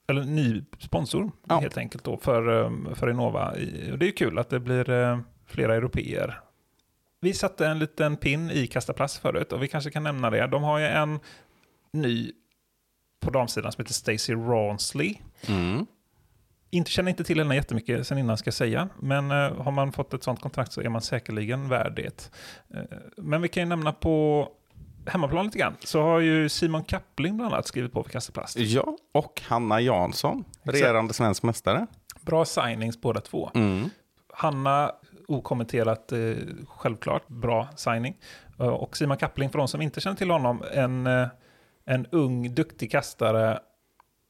[SPEAKER 1] eller ny sponsor
[SPEAKER 2] Ja.
[SPEAKER 1] helt enkelt då för, eh, för Innova. Och det är ju kul att det blir eh, flera europeer. Vi satte en liten pin i Kasta plast förut och vi kanske kan nämna det. De har ju en ny på damsidan som heter Stacey Rawnsley.
[SPEAKER 2] Mm.
[SPEAKER 1] Inte, känner inte till henne jättemycket sen innan ska jag säga, men eh, har man fått ett sånt kontrakt så är man säkerligen värd det. Eh, men vi kan ju nämna på hemmaplan lite grann, så har ju Simon Kappling bland annat skrivit på för Kastaplast.
[SPEAKER 2] Ja, och Hanna Jansson, regerande svensk mästare.
[SPEAKER 1] Bra signings båda två.
[SPEAKER 2] Mm.
[SPEAKER 1] Hanna okommenterat, eh, självklart, bra signing. Eh, och Simon Kappling, för de som inte känner till honom, en, eh, en ung, duktig kastare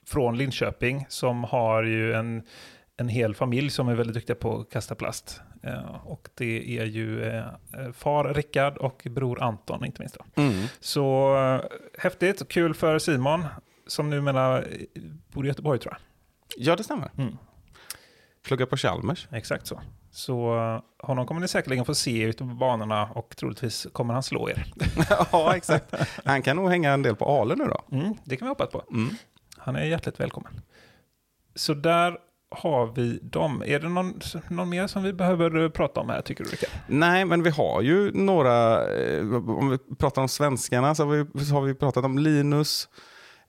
[SPEAKER 1] från Linköping som har ju en, en hel familj som är väldigt duktiga på att kasta plast. Och det är ju far Rickard och bror Anton, inte minst.
[SPEAKER 2] Mm.
[SPEAKER 1] Så häftigt och kul för Simon, som numera bor i Göteborg tror jag.
[SPEAKER 2] Ja, det stämmer.
[SPEAKER 1] Mm.
[SPEAKER 2] Plugga på Chalmers.
[SPEAKER 1] Exakt så. Så eh, honom kommer ni säkerligen få se ute på banorna och troligtvis kommer han slå er. *laughs*
[SPEAKER 2] ja, exakt. Han kan nog hänga en del på Ale nu då.
[SPEAKER 1] Mm, det kan vi hoppas på.
[SPEAKER 2] Mm.
[SPEAKER 1] Han är hjärtligt välkommen. Så där har vi dem. Är det någon, någon mer som vi behöver eh, prata om här, tycker du Rickard?
[SPEAKER 2] Nej, men vi har ju några, eh, om vi pratar om svenskarna så har vi, så har vi pratat om Linus.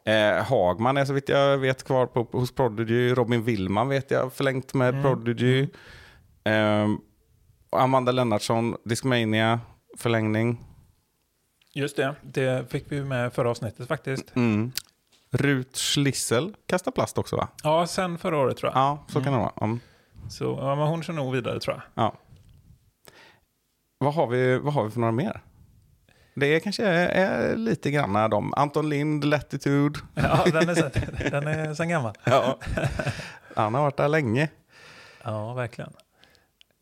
[SPEAKER 2] Eh, Hagman är så vitt jag vet kvar på, hos Prodigy. Robin Willman vet jag förlängt med
[SPEAKER 1] Mm.
[SPEAKER 2] Prodigy. Eh, och Amanda Lennartsson, Discmania, förlängning.
[SPEAKER 1] Just det, det fick vi med förra avsnittet faktiskt.
[SPEAKER 2] Mm. Rut Schlissel kastar plast också va?
[SPEAKER 1] Ja, sen förra året tror jag.
[SPEAKER 2] Ja, så kan det vara. Mm.
[SPEAKER 1] Så ja, men hon kör nog vidare tror jag.
[SPEAKER 2] Ja. Vad har, vi, vad har vi för några mer? Det är kanske är, är lite grann de. Anton Lind, Latitude. *laughs*
[SPEAKER 1] Ja, den är, sen, den är sen gammal.
[SPEAKER 2] Ja. Han har varit där länge.
[SPEAKER 1] Ja, verkligen.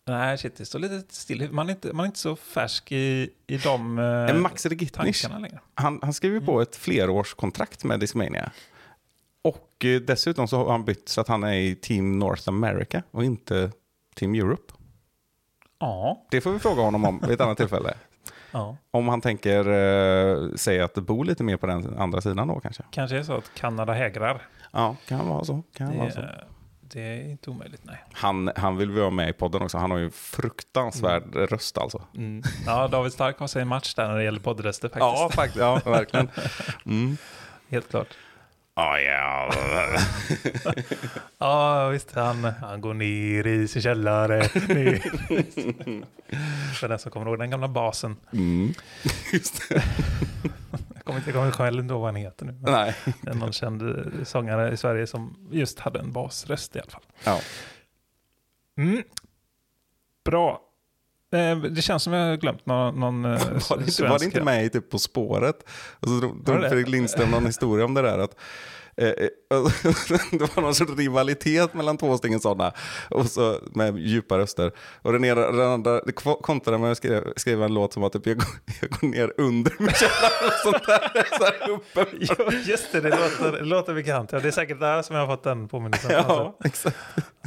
[SPEAKER 1] Nej, shit, det står lite still. Man är inte, man är inte så färsk i, i de eh,
[SPEAKER 2] Max
[SPEAKER 1] tankarna längre.
[SPEAKER 2] han, han skriver på ett flerårskontrakt med Discmania. Och eh, dessutom så har han bytt så att han är i Team North America och inte Team Europe.
[SPEAKER 1] Ja,
[SPEAKER 2] Det får vi fråga honom om vid ett annat tillfälle.
[SPEAKER 1] ja.
[SPEAKER 2] Om han tänker eh, säga att det bor lite mer på den andra sidan då kanske.
[SPEAKER 1] Kanske är så att Kanada hägrar.
[SPEAKER 2] Ja, kan vara så. Kan vara så.
[SPEAKER 1] Det, är inte omöjligt, nej.
[SPEAKER 2] Han, han vill vi ha med i podden också. Han har ju en fruktansvärd röst alltså.
[SPEAKER 1] Mm. Ja, David Stark har sig en match där när det gäller poddröster faktiskt.
[SPEAKER 2] Ja, faktiskt. Ja, verkligen. Mm.
[SPEAKER 1] Helt klart.
[SPEAKER 2] Oh, ja. *laughs*
[SPEAKER 1] Ja, visst. Han, han går ner i sin källare. *laughs* För den som kommer ihåg den gamla basen.
[SPEAKER 2] Mm. *laughs* Just det.
[SPEAKER 1] Jag kommer inte kommer själv ihåg vad han heter nu.
[SPEAKER 2] Nej.
[SPEAKER 1] någon känd eh, sångare i Sverige som just hade en basröst i alla fall.
[SPEAKER 2] Ja.
[SPEAKER 1] Mm. Bra. Eh, Det känns som jag har glömt någon, någon eh,
[SPEAKER 2] Var det, inte, var det inte med i typ På spåret? Och så drog? Fredrik Lindström någon historia om det där. Att, *laughs* det var någon sorts rivalitet mellan två stycken sådana. Och så med djupa röster. Och den ena, den andra kontrade med att skriva, skriva en låt som att typ, jag, går, jag går ner under min källare och sånt där. Så här uppe.
[SPEAKER 1] Jo, just det, det låter, det låter bekant. Ja, det är säkert där som jag har fått den påminnelsen.
[SPEAKER 2] Ja, exakt.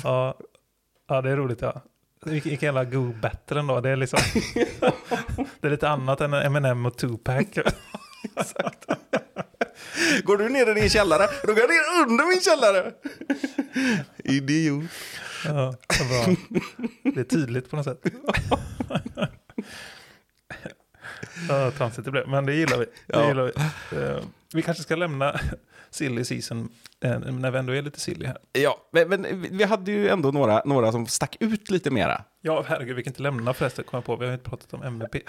[SPEAKER 1] Ja, ja, det är roligt. Ja. Vilken jävla go battle ändå. Det är, liksom, *laughs* det är lite annat än Eminem och Tupac.
[SPEAKER 2] Går du ner i din källare, då går jag ner under min källare. Idiot.
[SPEAKER 1] Ja, bra. Det är tydligt på något sätt. Ja, tramsigt det blev, men det gillar vi. Det
[SPEAKER 2] Ja.
[SPEAKER 1] gillar vi. Eh, vi kanske ska lämna silly season eh, när vi ändå är lite silly här.
[SPEAKER 2] Ja, men, men vi hade ju ändå några, några som stack ut lite mera.
[SPEAKER 1] Ja, herregud, vi kan inte lämna förresten, kom jag på. Vi har ju inte pratat om MVP. *laughs*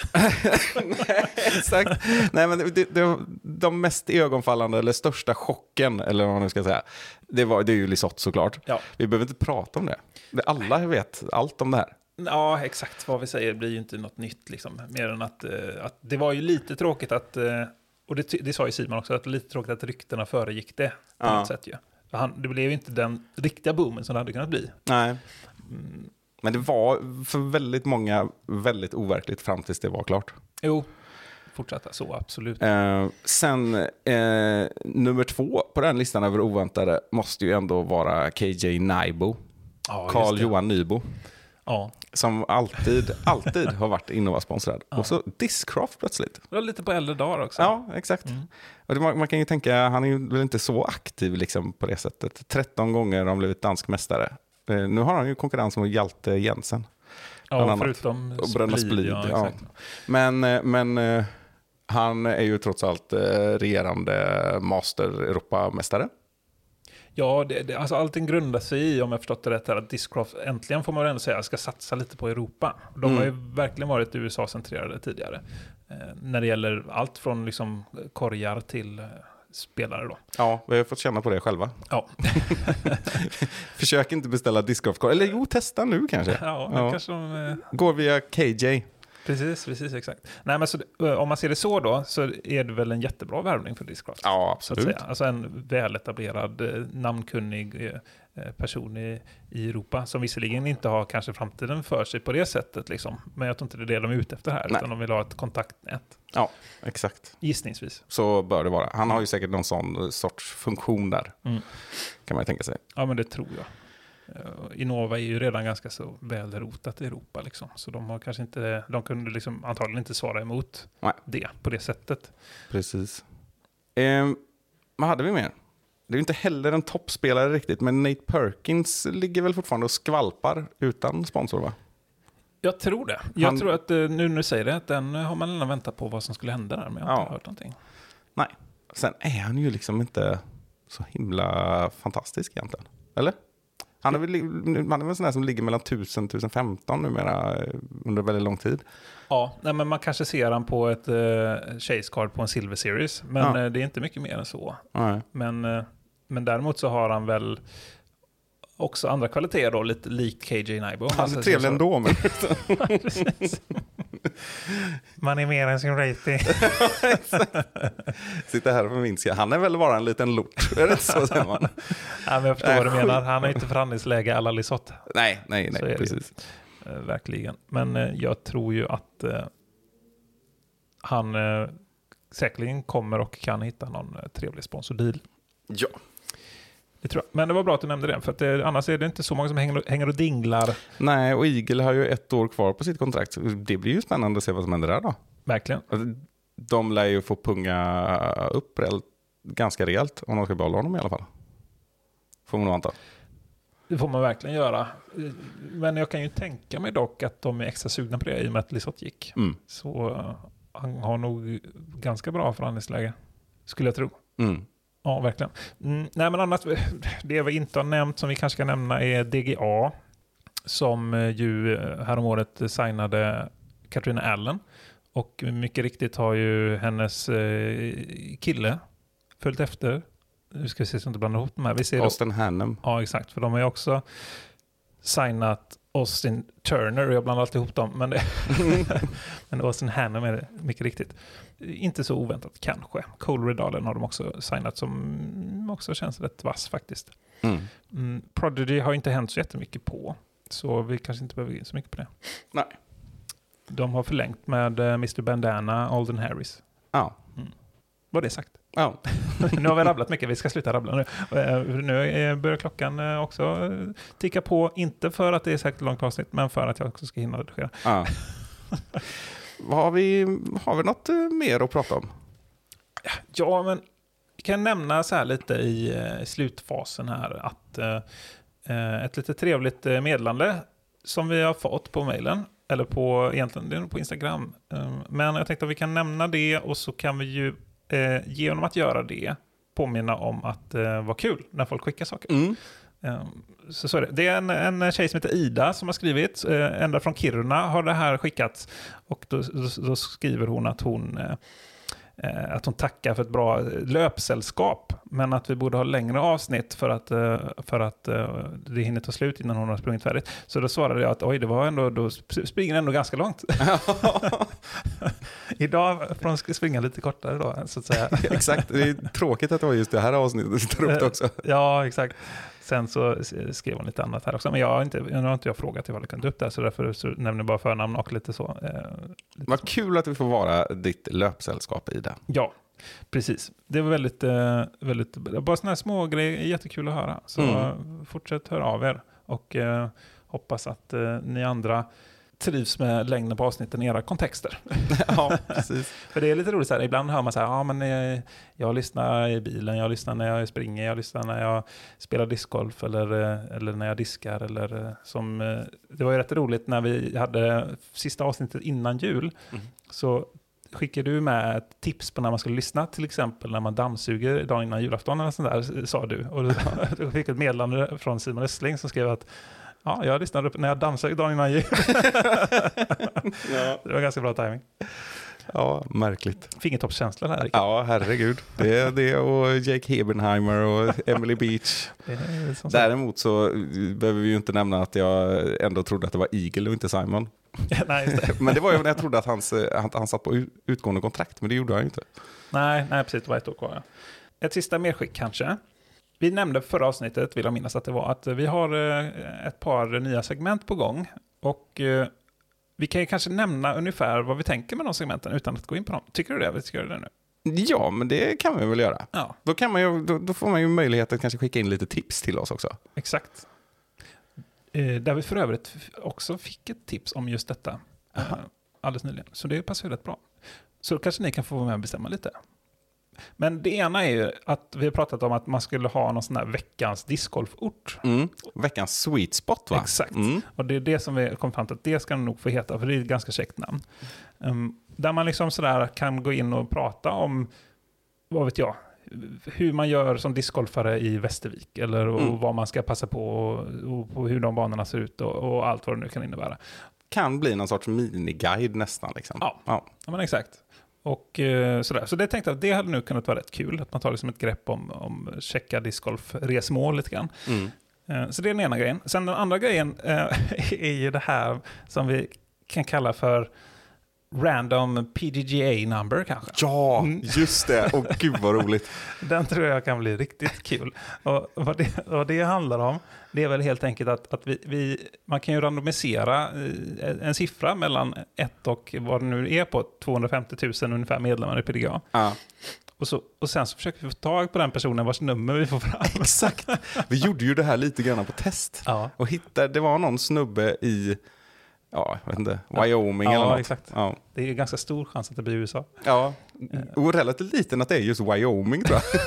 [SPEAKER 2] Exakt. Nej, men det, det, de mest ögonfallande, eller största chocken, eller vad man nu ska säga, det, var, det är ju Lisotte såklart.
[SPEAKER 1] Ja.
[SPEAKER 2] Vi behöver inte prata om det. Det- Alla vet allt om det här.
[SPEAKER 1] Ja, exakt vad vi säger blir ju inte något nytt, liksom. mer än att, eh, att det var ju lite tråkigt att, eh, och det, det sa ju Simon också, att det är lite tråkigt att ryktena föregick det på
[SPEAKER 2] Ja.
[SPEAKER 1] något sätt ju. För Han, det blev ju inte den riktiga boomen som det hade kunnat bli.
[SPEAKER 2] Nej.
[SPEAKER 1] Mm.
[SPEAKER 2] Men det var för väldigt många väldigt overkligt fram tills det var klart.
[SPEAKER 1] Jo, fortsatta så, absolut.
[SPEAKER 2] Eh, sen eh, nummer två på den listan över oväntade måste ju ändå vara KJ Naibo. Carl. Johan Nybo.
[SPEAKER 1] Ja,
[SPEAKER 2] Som alltid, alltid har varit Innova-sponsrad. Och så Discraft plötsligt.
[SPEAKER 1] det var lite på äldre dagar också.
[SPEAKER 2] Ja, exakt.
[SPEAKER 1] Mm.
[SPEAKER 2] Och det, man, man kan ju tänka, han är ju väl inte så aktiv liksom på det sättet. 13 gånger har han blivit dansk mästare. Eh, nu har han ju konkurrens mot Hjalte Jensen.
[SPEAKER 1] ja
[SPEAKER 2] annat.
[SPEAKER 1] förutom
[SPEAKER 2] Och Bränna Splid,
[SPEAKER 1] Ja,
[SPEAKER 2] ja. Men, eh, men eh, han är ju trots allt eh, regerande master Europamästare.
[SPEAKER 1] Ja, det, det, alltså allting grundar sig i, om jag förstått det rätt, här, att Discraft äntligen får man väl ändå säga ska satsa lite på Europa. De har ju verkligen varit USA-centrerade tidigare. Eh, när det gäller allt från liksom korgar till eh, spelare då.
[SPEAKER 2] Ja, vi har fått känna på det själva.
[SPEAKER 1] Ja, *laughs*
[SPEAKER 2] Försök inte beställa discgolfkorg. Eller jo, testa nu kanske.
[SPEAKER 1] ja,
[SPEAKER 2] Ja.
[SPEAKER 1] kanske de... Eh,
[SPEAKER 2] Går via KJ.
[SPEAKER 1] Precis, precis, exakt. Nej, men så, eh, om man ser det så då, så är det väl en jättebra värvning för Discraft.
[SPEAKER 2] Ja, absolut.
[SPEAKER 1] Alltså en väletablerad, eh, namnkunnig eh, person i, i Europa som visserligen inte har kanske framtiden för sig på det sättet. Liksom. Men jag tror inte det är det de är ute efter här,
[SPEAKER 2] Nej.
[SPEAKER 1] utan de vill ha ett kontaktnät.
[SPEAKER 2] Ja, exakt.
[SPEAKER 1] Gissningsvis.
[SPEAKER 2] Så bör det vara. Han har ju säkert någon sån sorts funktion där.
[SPEAKER 1] Mm.
[SPEAKER 2] Kan man ju tänka sig.
[SPEAKER 1] Ja, men det tror jag. Eh, Innova är ju redan ganska så välrotat i Europa, liksom. så de har kanske inte, de kunde liksom antagligen inte svara emot
[SPEAKER 2] Nej.
[SPEAKER 1] det på det sättet.
[SPEAKER 2] Precis. Eh, vad hade vi mer? Det är ju inte heller en toppspelare riktigt, men Nate Perkins ligger väl fortfarande och skvalpar utan sponsor va?
[SPEAKER 1] Jag tror det. Jag
[SPEAKER 2] Han-
[SPEAKER 1] tror att eh, nu när du säger det, att den har man redan väntat på vad som skulle hända där, men jag har
[SPEAKER 2] Ja.
[SPEAKER 1] inte hört någonting.
[SPEAKER 2] Nej. Sen är han ju liksom inte så himla fantastisk egentligen. Eller? Han är väl, han är väl en sån där som ligger mellan 1000 och 1015 numera eh, under väldigt lång tid.
[SPEAKER 1] Ja, nej, men man kanske ser han på ett uh, chase card på en Silver Series, men
[SPEAKER 2] Ja.
[SPEAKER 1] eh, det är inte mycket mer än så.
[SPEAKER 2] Nej.
[SPEAKER 1] Men, eh, men däremot så har han väl också andra kvaliteter då, lite likt KJ Naibo.
[SPEAKER 2] Han är trevlig ändå, men. *laughs*
[SPEAKER 1] Man är mer än sin rating. *laughs*
[SPEAKER 2] sitter här och förminskar. Han är väl bara en liten lort. Är det så säger man?
[SPEAKER 1] ja, men jag förstår
[SPEAKER 2] Nej,
[SPEAKER 1] vad du menar. Han har inte förhandlingsläge alla Lisotte.
[SPEAKER 2] Nej, nej,
[SPEAKER 1] Så är det
[SPEAKER 2] nej,
[SPEAKER 1] ju.
[SPEAKER 2] precis.
[SPEAKER 1] Eh, verkligen. Men eh, jag tror ju att eh, han eh, säkerligen kommer och kan hitta någon trevlig sponsordeal.
[SPEAKER 2] Ja.
[SPEAKER 1] Det tror jag. Men det var bra att du nämnde det, för att, eh, annars är det inte så många som hänger, hänger och dinglar.
[SPEAKER 2] Nej, och Eagle har ju ett år kvar på sitt kontrakt. Det blir ju spännande att se vad som händer där då.
[SPEAKER 1] Verkligen.
[SPEAKER 2] Alltså, De lär ju få punga upp ganska rejält om de ska behålla honom i alla fall. Får man nog anta.
[SPEAKER 1] Det får man verkligen göra. Men jag kan ju tänka mig dock att de är extra sugna på det i och med att Lisotte gick.
[SPEAKER 2] Mm.
[SPEAKER 1] Så eh, han har nog ganska bra förhandlingsläge, skulle jag tro.
[SPEAKER 2] Mm.
[SPEAKER 1] Ja, verkligen. Mm, nej, men annat, det vi inte har nämnt som vi kanske ska nämna är DGA, som eh, ju eh, häromåret signade Katrina Allen. Och mycket riktigt har ju hennes eh, kille följt efter. Nu ska vi se så inte blandar ihop de här. Vi ser
[SPEAKER 2] Austin Hannum.
[SPEAKER 1] Ja, exakt. För de har ju också signat Austin Turner, och jag blandar alltid ihop dem, men, det, *laughs* men Austin Hannum är det mycket riktigt. Inte så oväntat kanske. Cole Redalen har de också signat som också känns rätt vass faktiskt.
[SPEAKER 2] Mm.
[SPEAKER 1] Mm, Prodigy har inte hänt så jättemycket på, så vi kanske inte behöver gå in så mycket på det.
[SPEAKER 2] Nej.
[SPEAKER 1] De har förlängt med eh, Mr Bandana, Alden Harris.
[SPEAKER 2] Ja.
[SPEAKER 1] Var det sagt?
[SPEAKER 2] Ja. *laughs*
[SPEAKER 1] nu har vi rabblat mycket, vi ska sluta rabbla nu. Eh, Nu börjar klockan eh, också eh, ticka på, inte för att det är säkert långt avsnitt, men för att jag också ska hinna redigera.
[SPEAKER 2] ja. *laughs* Har, vi, har vi något mer att prata om?
[SPEAKER 1] Ja, men vi kan nämna så här lite i slutfasen här att ett lite trevligt meddelande som vi har fått på mejlen, eller på, egentligen på Instagram. Men jag tänkte att vi kan nämna det och så kan vi ju eh, genom att göra det påminna om att eh, vara kul när folk skickar saker.
[SPEAKER 2] Mm.
[SPEAKER 1] Eh, Så, så är det. det är en, en tjej som heter Ida som har skrivit. Eh, ända från Kiruna har det här skickats. Och då, då, då skriver hon att hon, eh, att hon tackar för ett bra löpsällskap. Men att vi borde ha längre avsnitt för att, eh, för att eh, det hinner ta slut innan hon har sprungit färdigt. Så då svarade jag att oj, det var ändå, då sp- springer ändå ganska långt. *laughs* *laughs* Idag får hon springa lite kortare då, så att säga. *laughs*
[SPEAKER 2] Exakt, det är tråkigt att det var just det här avsnittet som tar upp det också.
[SPEAKER 1] Ja, exakt. Sen så skrev hon lite annat här också. Men jag har inte, nu har inte jag frågat ifall jag kan ta upp det, här, så därför så nämner jag bara förnamn och lite så. Eh, lite
[SPEAKER 2] Vad
[SPEAKER 1] så.
[SPEAKER 2] kul att vi får vara ditt löpsällskap i det.
[SPEAKER 1] Ja, precis. Det var väldigt, eh, väldigt bara sådana här små grejer, jättekul att höra. Så
[SPEAKER 2] Mm.
[SPEAKER 1] fortsätt höra av er och eh, hoppas att eh, ni andra trivs med längden på avsnitten i era kontexter. *laughs*
[SPEAKER 2] Ja, precis. *laughs*
[SPEAKER 1] För det är lite roligt så här, ibland hör man så här, ja men eh, jag lyssnar i bilen, jag lyssnar när jag springer, jag lyssnar när jag spelar discgolf eller, eh, eller när jag diskar eller eh, som, det var ju rätt roligt när vi hade sista avsnittet innan jul,
[SPEAKER 2] Mm.
[SPEAKER 1] så skickade du med ett tips på när man skulle lyssna, till exempel när man dammsuger dagen innan julafton eller sånt där, sa du. Och du- *laughs* du fick ett meddelande från Simon Östling som skrev att Ja, jag lyssnade på när jag dammsög dagen innan jul.
[SPEAKER 2] Ja.
[SPEAKER 1] Det var ganska bra timing.
[SPEAKER 2] ja, märkligt.
[SPEAKER 1] Fingertoppskänsla där.
[SPEAKER 2] Ja, herregud. Det är det och Jake Hebenheimer och Emily Beach. Däremot så behöver vi ju inte nämna att jag ändå trodde att det var Eagle och inte Simon. *laughs*
[SPEAKER 1] nej, det.
[SPEAKER 2] Men det var ju när jag trodde att hans, han, han satt på ut- utgående kontrakt, men det gjorde han ju inte.
[SPEAKER 1] nej, nej, precis. Det var ett år kvar. Ett sista medskick kanske. Vi nämnde förra avsnittet, vill jag minnas att det var, att vi har eh, ett par nya segment på gång. Och eh, vi kan ju kanske nämna ungefär vad vi tänker med de segmenten utan att gå in på dem. Tycker du det? Vi ska göra det nu.
[SPEAKER 2] Ja, men det kan vi väl göra.
[SPEAKER 1] Ja,
[SPEAKER 2] Då, kan man ju, då, då får man ju möjlighet att kanske skicka in lite tips till oss också.
[SPEAKER 1] exakt. Eh, där vi för övrigt också fick ett tips om just detta eh, alldeles nyligen. Så det passar ju rätt bra. Så kanske ni kan få vara med och bestämma lite. Men det ena är ju att vi har pratat om att man skulle ha någon sån här veckans discgolfort.
[SPEAKER 2] Mm. Veckans sweet spot va?
[SPEAKER 1] Exakt.
[SPEAKER 2] Mm.
[SPEAKER 1] Och det är det som vi kom fram till att det ska nog få heta, för det är ett ganska käckt namn. Um, där man liksom sådär kan gå in och prata om, vad vet jag, hur man gör som discgolfare i Västervik, eller och
[SPEAKER 2] Mm.
[SPEAKER 1] vad man ska passa på, och, och, på hur de banorna ser ut och, och allt vad det nu kan innebära.
[SPEAKER 2] Kan bli någon sorts miniguide nästan. Liksom.
[SPEAKER 1] Ja.
[SPEAKER 2] Ja,
[SPEAKER 1] men exakt. Och eh, sådär. Så det tänkte jag att det hade nu kunnat vara rätt kul, att man tar liksom ett grepp om, om checka discgolf-resmål lite grann.
[SPEAKER 2] Mm.
[SPEAKER 1] Eh, Så det är den ena grejen. Sen den andra grejen eh, *laughs* är ju det här som vi kan kalla för random PDGA number kanske.
[SPEAKER 2] Ja, just det. Och gud vad roligt. *laughs*
[SPEAKER 1] Den tror jag kan bli riktigt kul. Och vad det, vad det handlar om, det är väl helt enkelt att, att vi, vi, man kan ju randomisera eh, en siffra mellan ett och vad det nu är på, 250 000 ungefär medlemmar i PDGA.
[SPEAKER 2] Ja.
[SPEAKER 1] Och, så, och sen så försöker vi få tag på den personen vars nummer vi får fram. *laughs*
[SPEAKER 2] Exakt. Vi gjorde ju det här lite grann på test.
[SPEAKER 1] Ja,
[SPEAKER 2] Och hittade, det var någon snubbe i, ja, jag vet inte, Wyoming
[SPEAKER 1] Ja,
[SPEAKER 2] eller något.
[SPEAKER 1] exakt.
[SPEAKER 2] Ja.
[SPEAKER 1] det är ju ganska stor chans att det blir USA.
[SPEAKER 2] ja. Och relativt liten att det är just Wyoming tror jag.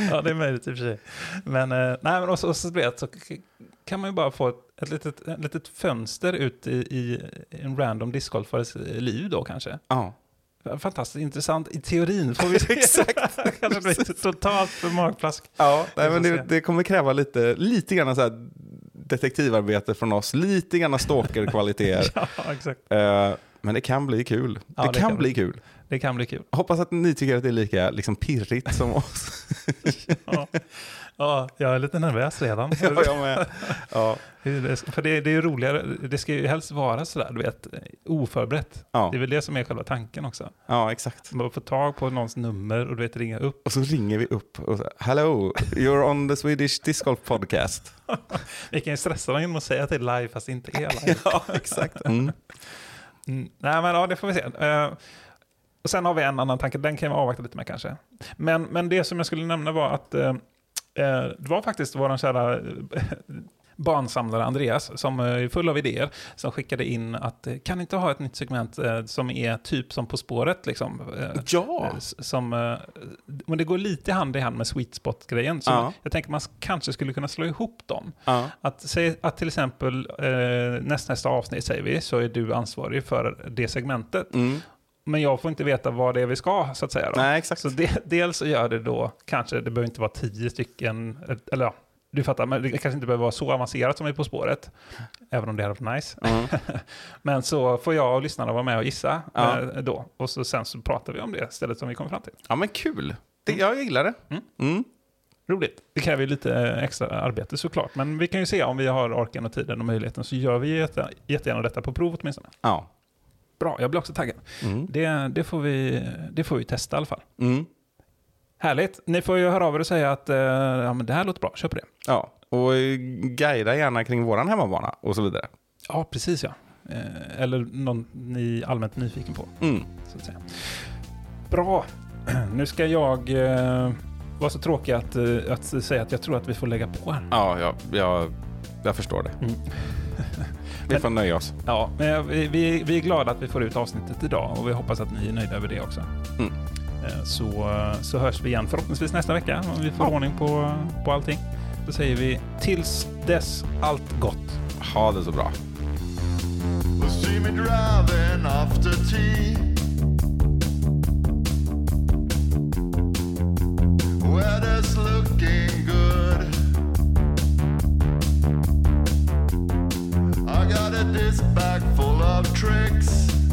[SPEAKER 2] *laughs*
[SPEAKER 1] ja, det är möjligt i och för sig. Men, eh, nej, men också, så, vet, så k- kan man ju bara få ett, ett, litet, ett litet fönster ut i, i en random discgolfares liv då kanske.
[SPEAKER 2] Ja.
[SPEAKER 1] Fantastiskt intressant i teorin får vi se. *laughs*
[SPEAKER 2] Exakt. *laughs*
[SPEAKER 1] kanske blir totalt för magplask.
[SPEAKER 2] Ja, nej, men det, det kommer kräva lite, lite grann så här detektivarbete från oss, lite grann stalker-kvaliteter. *laughs*
[SPEAKER 1] Ja.
[SPEAKER 2] Eh, men det kan bli kul.
[SPEAKER 1] Ja,
[SPEAKER 2] det,
[SPEAKER 1] det
[SPEAKER 2] kan
[SPEAKER 1] kan
[SPEAKER 2] bli kul.
[SPEAKER 1] Det kan bli kul.
[SPEAKER 2] Hoppas att ni tycker att det är lika liksom, pirrigt som oss. *laughs*
[SPEAKER 1] Ja. Ja, jag är lite nervös redan. *laughs*
[SPEAKER 2] ja, jag med. Ja, *laughs*
[SPEAKER 1] det- För det, det är ju roligare, det ska ju helst vara sådär, du vet, oförberett.
[SPEAKER 2] ja,
[SPEAKER 1] Det är väl det som är själva tanken också.
[SPEAKER 2] ja, exakt.
[SPEAKER 1] Man får tag på någons nummer och du vet, ringa upp.
[SPEAKER 2] Och så ringer vi upp och så, Hello, you're on the Swedish Disc Golf Podcast. *laughs*
[SPEAKER 1] Vi kan ju stressa dem genom att säga till live fast det inte är live.
[SPEAKER 2] ja, exakt. Mm.
[SPEAKER 1] Mm. Nej, men ja, det får vi se. Eh, och sen har vi en annan tanke, den kan vi avvakta lite med kanske. Men, men det som jag skulle nämna var att eh, det var faktiskt vår kära eh, barnsamlare Andreas, som eh, är full av idéer, som skickade in att eh, kan inte ha ett nytt segment eh, som är typ som På spåret, liksom. Eh,
[SPEAKER 2] Ja,
[SPEAKER 1] eh, som, eh, men det går lite hand i hand med sweet spot-grejen. Så
[SPEAKER 2] Ja.
[SPEAKER 1] jag tänker man kanske skulle kunna slå ihop dem.
[SPEAKER 2] ja,
[SPEAKER 1] Att, att till exempel eh, näst, nästa avsnitt säger vi, så är du ansvarig för det segmentet.
[SPEAKER 2] mm.
[SPEAKER 1] Men jag får inte veta vad det är vi ska, så att säga. Då.
[SPEAKER 2] nej exakt.
[SPEAKER 1] Så det, dels så gör det då, kanske, det behöver inte vara tio stycken, eller ja, du fattar, men det kanske inte behöver vara så avancerat som är På spåret. Även om det hade varit nice.
[SPEAKER 2] Mm. *laughs*
[SPEAKER 1] Men så får jag och lyssnarna vara med och gissa
[SPEAKER 2] Ja.
[SPEAKER 1] eh, då. Och så, sen så pratar vi om det stället som vi kommer fram till.
[SPEAKER 2] Ja men kul. Det, jag gillar det.
[SPEAKER 1] Mm.
[SPEAKER 2] Mm.
[SPEAKER 1] Roligt. Det kräver ju lite extra arbete såklart. Men vi kan ju se om vi har orken och tiden och möjligheten. Så gör vi jätte, jättegärna detta på prov åtminstone.
[SPEAKER 2] Ja.
[SPEAKER 1] Bra, jag blir också taggad.
[SPEAKER 2] Mm.
[SPEAKER 1] Det, det, får vi, det får vi testa i alla fall.
[SPEAKER 2] Mm.
[SPEAKER 1] Härligt. Ni får ju höra av er och säga att eh, ja, men det här låter bra, kör på det.
[SPEAKER 2] Ja, och eh, guida gärna kring våran hemmabana och så vidare.
[SPEAKER 1] Ja, precis ja. Eh, eller någon ni är allmänt nyfiken på,
[SPEAKER 2] Mm.
[SPEAKER 1] så att säga. Bra. *clears throat* Nu ska jag eh, vara så tråkig att, att säga att jag tror att vi får lägga på här.
[SPEAKER 2] Ja, jag, jag, jag förstår det.
[SPEAKER 1] Mm. *laughs*
[SPEAKER 2] Vi får nöja oss.
[SPEAKER 1] Ja, men vi, vi, vi är glada att vi får ut avsnittet idag och vi hoppas att ni är nöjda över det också.
[SPEAKER 2] Mm.
[SPEAKER 1] Eh, Så, så hörs vi igen förhoppningsvis nästa vecka om vi får
[SPEAKER 2] Ja.
[SPEAKER 1] ordning på, på allting. Då säger vi tills dess allt gott.
[SPEAKER 2] Ha det så bra.
[SPEAKER 3] Weather's looking good. I got a disc bag full of tricks.